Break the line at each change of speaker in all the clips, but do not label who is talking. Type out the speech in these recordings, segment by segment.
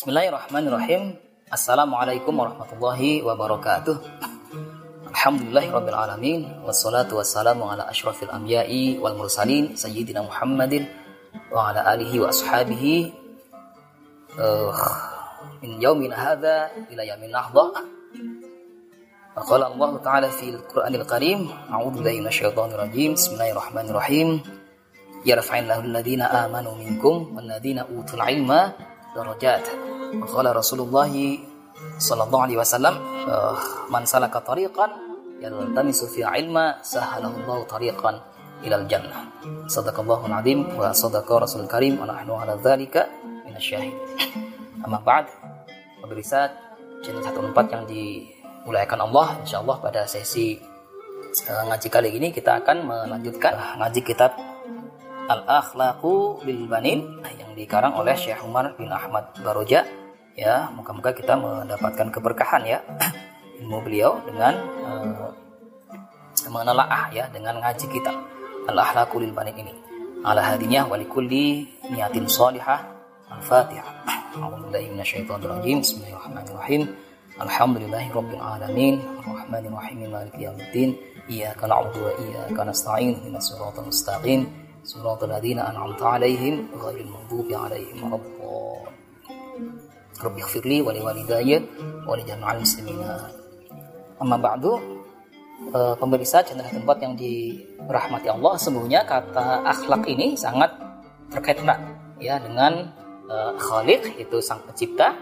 Bismillahirrahmanirrahim. Assalamualaikum warahmatullahi wabarakatuh. Alhamdulillahirabbil alamin wassalatu wassalamu ala asyrafil anbiya'i wal mursalin sayyidina Muhammadin wa ala alihi wa ashabihi uh, min yaumin hadza ila yaumin nahdha. Qala Allah Ta'ala fil Qur'anil Karim, a'udzu billahi minasyaitonir rajim. Bismillahirrahmanirrahim. Yarfa'illahu alladhina amanu minkum wal ladzina utul ilma darajat. Qala Rasulullah sallallahu alaihi wasallam, man salaka tariqan yaltamisu fi ilma sahalallahu tariqan ilal jannah. Sadaqallahul azim wa sadaqa Rasul Karim wa nahnu ala dzalika minasyahid. Amma ba'd. Pemirsa channel 14 yang dimuliakan Allah, insyaallah pada sesi uh, ngaji kali ini kita akan melanjutkan ngaji kitab Al-Akhlaqu bil Banin yang dikarang oleh Syekh Umar bin Ahmad Baroja. Ya, moga-moga kita mendapatkan keberkahan ya ilmu beliau dengan uh, menelaah ya dengan ngaji kita Al-Akhlaqu lil Banin ini. Ala hadinya wa likulli niyatin salihah. Al-Fatihah. A'udzubillahi minasyaitonir rajim. Bismillahirrahmanirrahim. Alhamdulillahi rabbil alamin. Arrahmanir rahim. Maliki yaumiddin. Iyyaka na'budu wa iyyaka nasta'in. Ihdinas siratal mustaqim. صراط الذين أنعمت عليهم غير المغضوب عليهم ولا الضالين رب اغفر لي ولوالدي ولجميع المسلمين أما بعد pemirsa channel tempat yang dirahmati Allah sesungguhnya kata akhlak ini sangat terkait erat ya dengan uh, khalik itu sang pencipta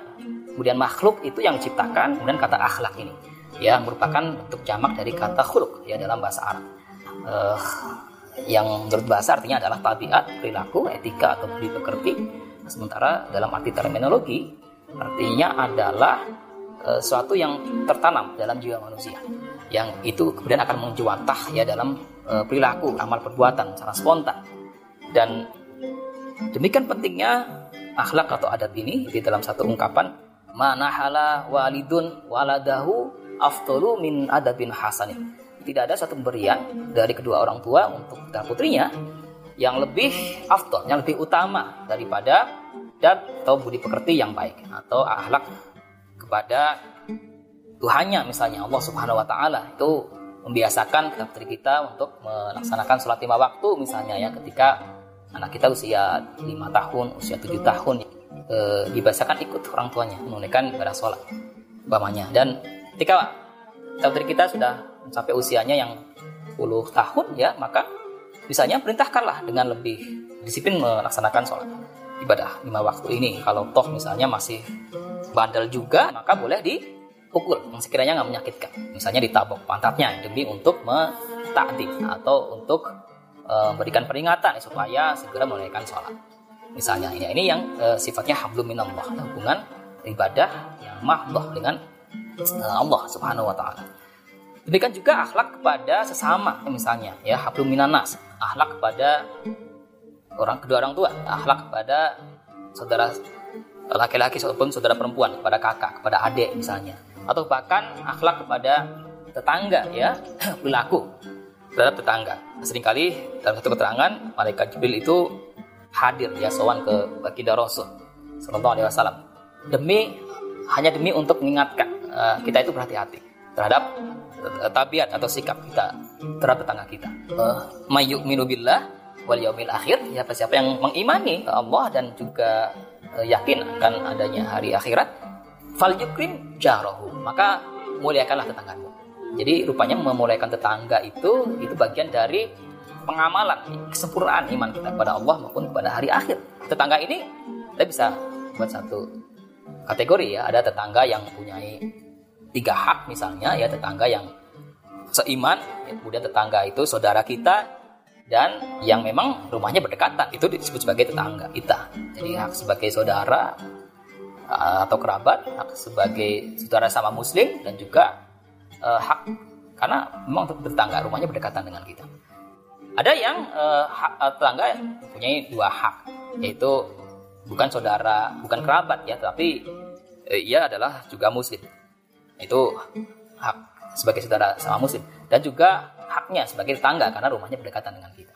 kemudian makhluk itu yang diciptakan kemudian kata akhlak ini ya merupakan bentuk jamak dari kata khuluk ya dalam bahasa Arab uh, yang menurut bahasa artinya adalah tabiat, perilaku, etika atau budi pekerti. Sementara dalam arti terminologi artinya adalah e, suatu yang tertanam dalam jiwa manusia. Yang itu kemudian akan menjuantah ya dalam e, perilaku, amal perbuatan secara spontan. Dan demikian pentingnya akhlak atau adab ini di dalam satu ungkapan manahala walidun waladahu aftalu min adabin hasanin tidak ada satu pemberian dari kedua orang tua untuk putra putrinya yang lebih afdol, yang lebih utama daripada dan atau budi pekerti yang baik atau akhlak kepada Tuhannya misalnya Allah Subhanahu wa taala. Itu membiasakan putra putri kita untuk melaksanakan sholat lima waktu misalnya ya ketika anak kita usia lima tahun, usia tujuh tahun e, dibiasakan ikut orang tuanya menunaikan ibadah sholat umpamanya. Dan ketika putra putri kita sudah sampai usianya yang puluh tahun ya maka misalnya perintahkanlah dengan lebih disiplin melaksanakan sholat ibadah lima waktu ini. Kalau toh misalnya masih bandel juga maka boleh dipukul. Yang sekiranya nggak menyakitkan. Misalnya ditabok pantatnya demi untuk mentakdim atau untuk e, memberikan peringatan supaya segera menunaikan sholat. Misalnya ini ini yang e, sifatnya hablum minallah hubungan ibadah yang mahdoh dengan e, Allah subhanahu wa taala Demikian juga akhlak kepada sesama misalnya ya hablum minanas, akhlak kepada orang kedua orang tua, akhlak kepada saudara laki-laki ataupun saudara perempuan, kepada kakak, kepada adik misalnya. Atau bahkan akhlak kepada tetangga ya, perilaku terhadap tetangga. Seringkali dalam satu keterangan malaikat Jibril itu hadir ya sowan ke baginda Rasul sallallahu alaihi wasallam demi hanya demi untuk mengingatkan uh, kita itu berhati-hati terhadap tabiat atau sikap kita terhadap tetangga kita. Uh, Mayyuminu billah wal yaumil akhir, ya siapa yang mengimani Allah dan juga uh, yakin akan adanya hari akhirat, fal yukrim jarahu, maka muliakanlah tetanggamu. Jadi rupanya memuliakan tetangga itu itu bagian dari pengamalan kesempurnaan iman kita kepada Allah maupun kepada hari akhir. Tetangga ini kita bisa buat satu kategori ya, ada tetangga yang mempunyai tiga hak misalnya ya tetangga yang seiman ya, kemudian tetangga itu saudara kita dan yang memang rumahnya berdekatan. Itu disebut sebagai tetangga kita. Jadi hak sebagai saudara uh, atau kerabat hak sebagai saudara sama muslim dan juga uh, hak karena memang tetangga rumahnya berdekatan dengan kita. Ada yang uh, hak, tetangga mempunyai dua hak yaitu bukan saudara bukan kerabat ya tapi uh, ia adalah juga muslim itu hak sebagai saudara sama muslim. Dan juga haknya sebagai tetangga karena rumahnya berdekatan dengan kita.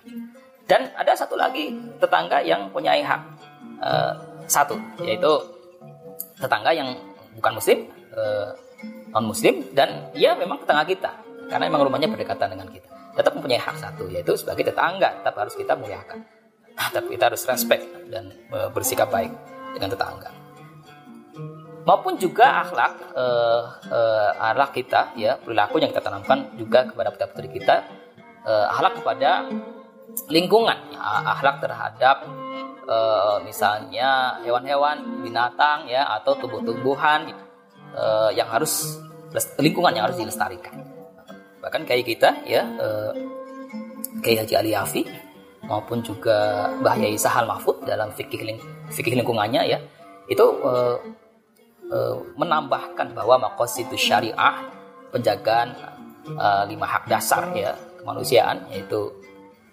Dan ada satu lagi tetangga yang punya hak uh, satu yaitu tetangga yang bukan muslim uh, non muslim dan ia memang tetangga kita karena memang rumahnya berdekatan dengan kita. Tetap mempunyai hak satu yaitu sebagai tetangga tetap harus kita muliakan tapi kita harus respect dan uh, bersikap baik dengan tetangga maupun juga akhlak uh, uh, akhlak kita ya perilaku yang kita tanamkan juga kepada putra putri kita uh, akhlak kepada lingkungan ya, akhlak terhadap uh, misalnya hewan-hewan binatang ya atau tumbuh-tumbuhan uh, yang harus lingkungan yang harus dilestarikan. Bahkan kayak kita ya uh, kayak Haji Ali Yafi maupun juga Bahya Sahal Mahfud dalam fikih ling fikih lingkungannya ya itu uh, menambahkan bahwa itu syariah penjagaan uh, lima hak dasar ya kemanusiaan yaitu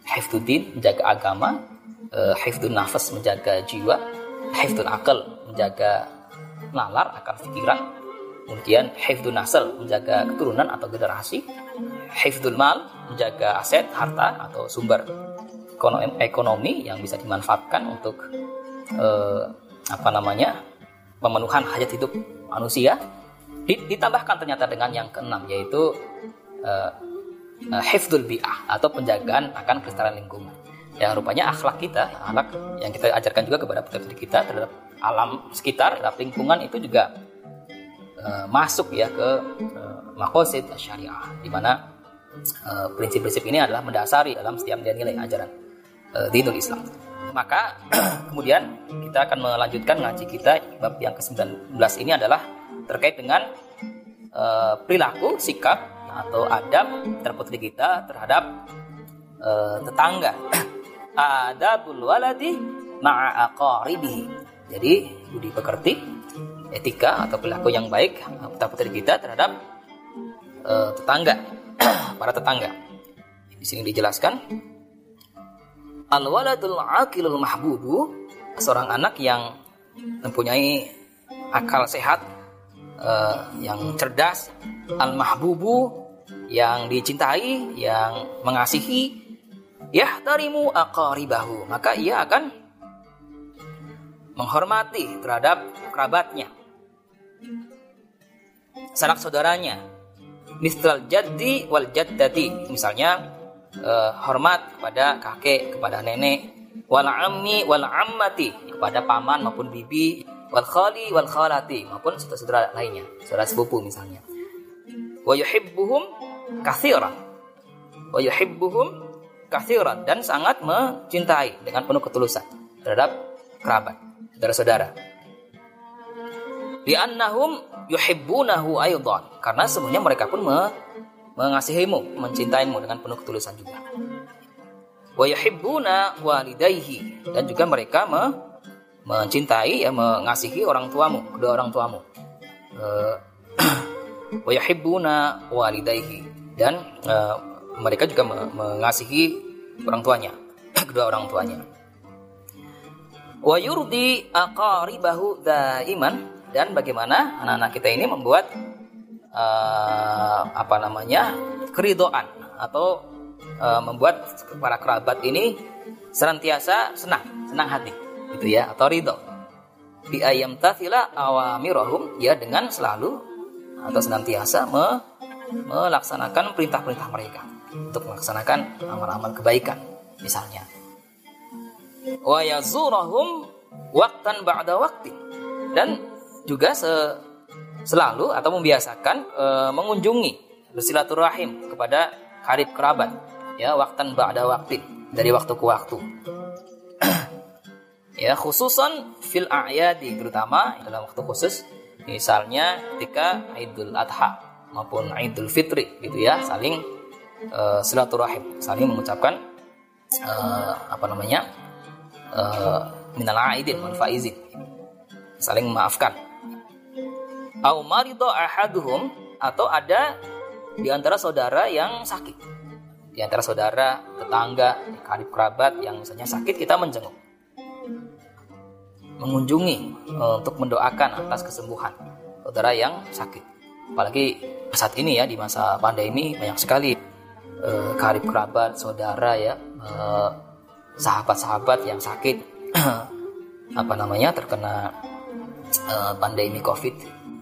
hifdzuddin menjaga agama uh, hifdzun nafas menjaga jiwa hifdzul akal menjaga nalar akal pikiran kemudian hifdzun nasal menjaga keturunan atau generasi hifdzul mal menjaga aset harta atau sumber ekonomi yang bisa dimanfaatkan untuk apa namanya pemenuhan hajat hidup manusia ditambahkan ternyata dengan yang keenam yaitu uh, uh, hifdul bi'ah atau penjagaan akan kelestarian lingkungan. Yang rupanya akhlak kita akhlak yang kita ajarkan juga kepada putra kita terhadap alam sekitar terhadap lingkungan itu juga uh, masuk ya ke uh, makosid syariah di mana prinsip-prinsip uh, ini adalah mendasari dalam setiap nilai ajaran uh, dinul Islam maka kemudian kita akan melanjutkan ngaji kita bab yang ke-19 ini adalah terkait dengan uh, perilaku, sikap atau adab terputri kita terhadap uh, tetangga. Adabul waladi ma'a aqaribihi. Jadi budi pekerti, etika atau perilaku yang baik terputri kita terhadap uh, tetangga, para tetangga. Di sini dijelaskan Al-waladul aqilul mahbubu seorang anak yang mempunyai akal sehat uh, yang cerdas al-mahbubu yang dicintai yang mengasihi ya tarimu aqaribahu maka ia akan menghormati terhadap kerabatnya. Sanak saudaranya misal jaddi wal jaddati misalnya uh, hormat kepada kakek, kepada nenek, wal ammi wal ammati, kepada paman maupun bibi, wal khali wal khalati maupun saudara-saudara lainnya, saudara sepupu misalnya. Wa yuhibbuhum katsiran. Wa yuhibbuhum katsiran dan sangat mencintai dengan penuh ketulusan terhadap kerabat, saudara-saudara. Li'annahum yuhibbunahu aidan karena semuanya mereka pun mengasihimu, mencintaimu dengan penuh ketulusan juga. Wa yuhibbuna walidayhi dan juga mereka me, mencintai ya mengasihi orang tuamu, kedua orang tuamu. Uh, wa yuhibbuna walidayhi dan uh, mereka juga me, mengasihi orang tuanya, kedua orang tuanya. Wa yurdi aqaribahu daiman dan bagaimana anak-anak kita ini membuat uh, apa namanya keridoan atau uh, membuat para kerabat ini senantiasa senang senang hati gitu ya atau ridho. Di ayam tafila awamirohum ya dengan selalu atau senantiasa me, melaksanakan perintah-perintah mereka untuk melaksanakan amal-amal kebaikan misalnya. Wa yazurahum waktan ba'da waktu dan juga se selalu atau membiasakan e, mengunjungi bersilaturahim kepada karib kerabat ya waktan ba'da waktu dari waktu ke waktu. Ya khususan fil a'yadi terutama dalam waktu khusus misalnya ketika Idul Adha maupun Idul Fitri gitu ya saling e, silaturahim saling mengucapkan e, apa namanya e, minal aidin saling memaafkan au marido ahaduhum atau ada di antara saudara yang sakit. Di antara saudara, tetangga, karib kerabat yang misalnya sakit kita menjenguk. Mengunjungi e, untuk mendoakan atas kesembuhan saudara yang sakit. Apalagi saat ini ya di masa pandemi banyak sekali e, karib kerabat, saudara ya, e, sahabat-sahabat yang sakit apa namanya terkena uh, pandemi covid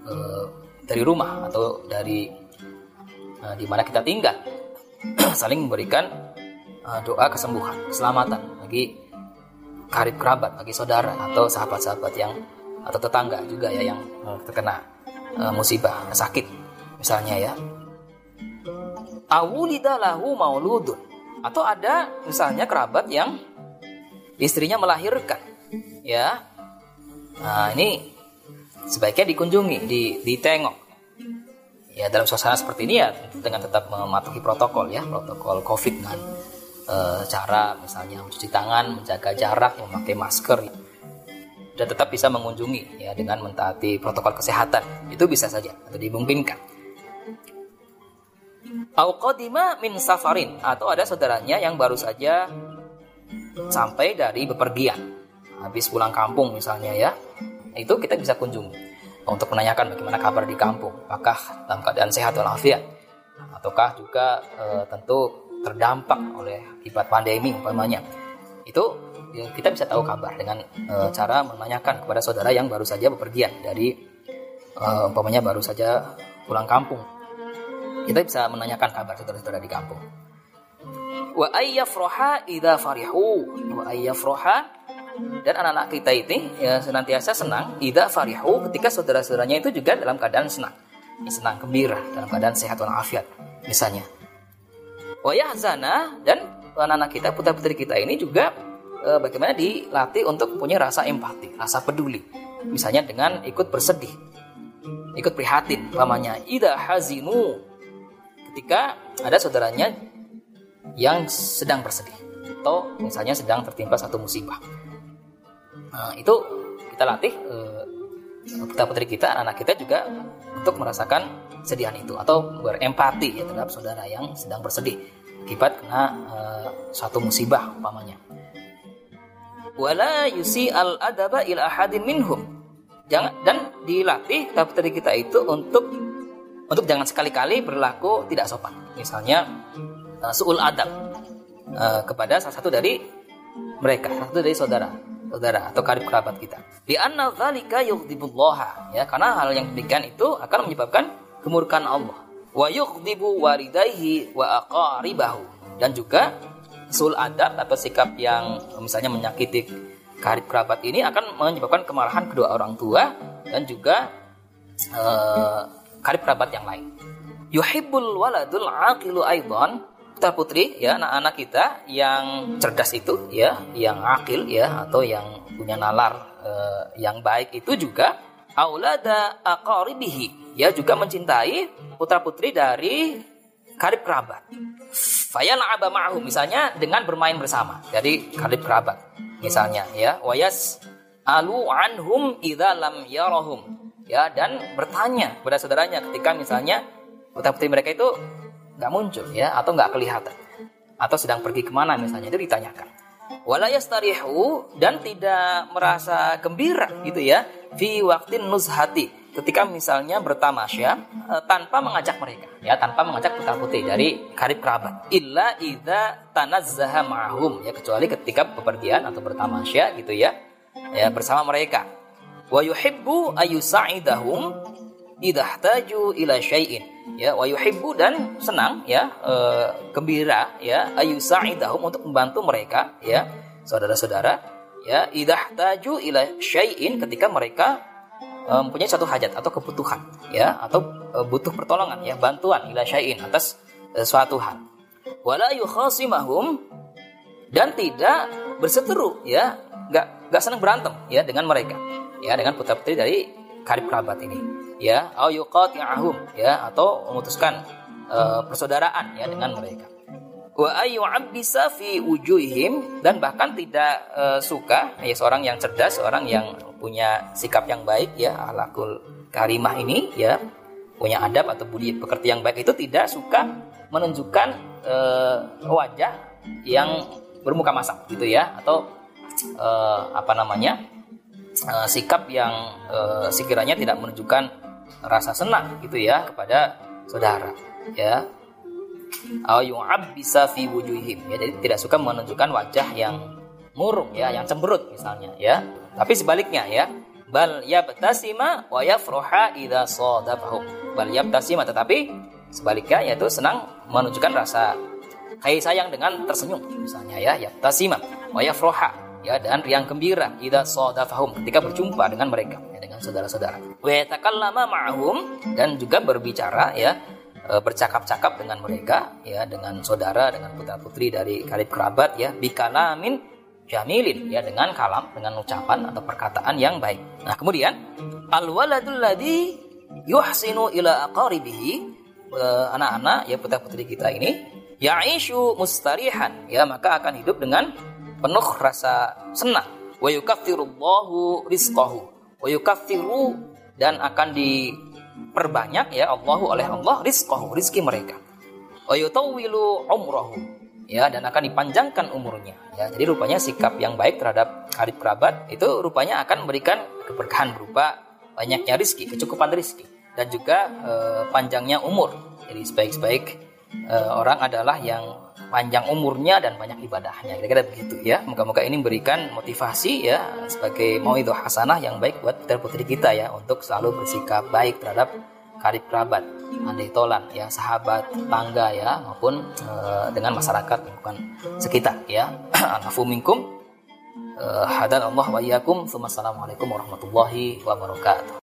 uh, dari rumah atau dari uh, di mana kita tinggal. Saling memberikan uh, doa kesembuhan keselamatan bagi karib kerabat bagi saudara atau sahabat-sahabat yang atau tetangga juga ya yang terkena uh, musibah sakit misalnya ya. Awulida lahu mauludun. Atau ada misalnya kerabat yang istrinya melahirkan ya. Nah ini sebaiknya dikunjungi di ditengok. Ya dalam suasana seperti ini ya dengan tetap mematuhi protokol ya protokol covid dengan e, cara misalnya mencuci tangan menjaga jarak memakai masker dan tetap bisa mengunjungi ya dengan mentaati protokol kesehatan. Itu bisa saja atau dimungkinkan. Auqadima min safarin atau ada saudaranya yang baru saja sampai dari bepergian habis pulang kampung misalnya ya itu kita bisa kunjungi untuk menanyakan bagaimana kabar di kampung apakah dalam keadaan sehat walafiat ataukah juga e, tentu terdampak oleh akibat pandemi umpamanya itu ya, kita bisa tahu kabar dengan e, cara menanyakan kepada saudara yang baru saja bepergian dari e, umpamanya baru saja pulang kampung kita bisa menanyakan kabar saudara-saudara di kampung. Wa ayyafroha idza farihu. Wa ayyafroha dan anak-anak kita ini ya senantiasa senang idza farihu ketika saudara-saudaranya itu juga dalam keadaan senang. Ya, senang gembira dalam keadaan sehat walafiat misalnya. Wa yahzana dan anak-anak kita putra-putri kita ini juga e, bagaimana dilatih untuk punya rasa empati, rasa peduli. Misalnya dengan ikut bersedih, ikut prihatin, namanya ida hazinu ketika ada saudaranya yang sedang bersedih atau misalnya sedang tertimpa satu musibah. Nah, itu kita latih eh, putra putri kita, anak-anak kita juga untuk merasakan sedihan itu atau berempati ya terhadap saudara yang sedang bersedih akibat kena eh, suatu musibah umpamanya. Wala yusi al adaba ila ahadin minhum. Jangan dan dilatih putra putri kita itu untuk untuk jangan sekali-kali berlaku tidak sopan. Misalnya uh, suul adab uh, kepada salah satu dari mereka, satu dari saudara, saudara atau karib kerabat kita. Di anna dzalika ya, karena hal yang demikian itu akan menyebabkan kemurkaan Allah. Wa yughdibu walidayhi wa aqaribahu dan juga suul adab atau sikap yang misalnya menyakiti karib kerabat ini akan menyebabkan kemarahan kedua orang tua dan juga uh, karib kerabat yang lain. Yuhibbul waladul aqilu aidan putra putri ya anak-anak kita yang cerdas itu ya yang akil ya atau yang punya nalar eh, yang baik itu juga aulada aqaribihi ya juga mencintai putra putri dari karib kerabat. Fayal'aba ma'hum misalnya dengan bermain bersama jadi karib kerabat misalnya ya. Wayas alu anhum idza lam yarahum ya dan bertanya kepada saudaranya ketika misalnya putra putri mereka itu nggak muncul ya atau nggak kelihatan. Atau sedang pergi ke mana misalnya itu ditanyakan. Walayastarihu dan tidak merasa gembira gitu ya fi waktin nuzhati. Ketika misalnya bertamasya e, tanpa mengajak mereka ya tanpa mengajak putra putri dari karib kerabat. Illa idza tanazzaha ma'hum ya kecuali ketika bepergian atau bertamasya gitu ya ya bersama mereka. Wa yuhibbu ayusa'idahum idahtaju ila syai'in. Ya wa yuhibbu dan senang ya e, gembira ya ayusa'idahum untuk membantu mereka ya saudara-saudara. Ya idahtaju ila syai'in ketika mereka e, mempunyai satu hajat atau kebutuhan ya atau e, butuh pertolongan ya bantuan ila syai'in atas e, suatu hal. Wala yukhasimahum dan tidak berseteru ya nggak nggak senang berantem ya dengan mereka ya dengan putra putri dari karib kerabat ini ya au yuqati'ahum ya atau memutuskan uh, persaudaraan ya dengan mereka. Wa ayu abbisa fi wujuhihim dan bahkan tidak uh, suka ya seorang yang cerdas seorang yang punya sikap yang baik ya alakul karimah ini ya punya adab atau budi pekerti yang baik itu tidak suka menunjukkan uh, wajah yang bermuka masam gitu ya atau uh, apa namanya uh, sikap yang uh, sekiranya tidak menunjukkan rasa senang gitu ya kepada saudara ya. Bisa fi wujuhim ya jadi tidak suka menunjukkan wajah yang murung ya yang cemberut misalnya ya. Tapi sebaliknya ya. Bal yabtasima wa yafraha idza sadafahum bal yabtasima tetapi sebaliknya yaitu senang menunjukkan rasa kasih sayang dengan tersenyum misalnya ya. Yabtasima wa yafraha ya dan riang gembira idza sadafahum ketika berjumpa dengan mereka ya, dengan saudara-saudara. Wa yatakallama ma'hum dan juga berbicara ya e, bercakap-cakap dengan mereka ya dengan saudara dengan putra-putri dari karib kerabat ya bikalamin jamilin ya dengan kalam dengan ucapan atau perkataan yang baik. Nah, kemudian al waladul ladzi yuhsinu ila aqaribihi eh, anak-anak ya putra-putri kita ini ya'ishu mustarihan ya maka akan hidup dengan penuh rasa senang. Wa yukaffirullahu rizqahu wa yukaffiru dan akan diperbanyak ya Allahu oleh Allah rizqahu rizki mereka. Wa yutawwilu umrahu ya dan akan dipanjangkan umurnya ya. Jadi rupanya sikap yang baik terhadap karib kerabat itu rupanya akan memberikan keberkahan berupa banyaknya rizki kecukupan rizki dan juga e, panjangnya umur. Jadi sebaik-baik e, orang adalah yang panjang umurnya dan banyak ibadahnya kira-kira begitu ya moga-moga ini memberikan motivasi ya sebagai mau itu hasanah yang baik buat putra putri kita ya untuk selalu bersikap baik terhadap karib kerabat, andai tolan ya sahabat, tangga ya maupun e, dengan masyarakat bukan sekitar ya. Afu minkum. E, hadan Allah wa iyyakum. Wassalamualaikum warahmatullahi wabarakatuh.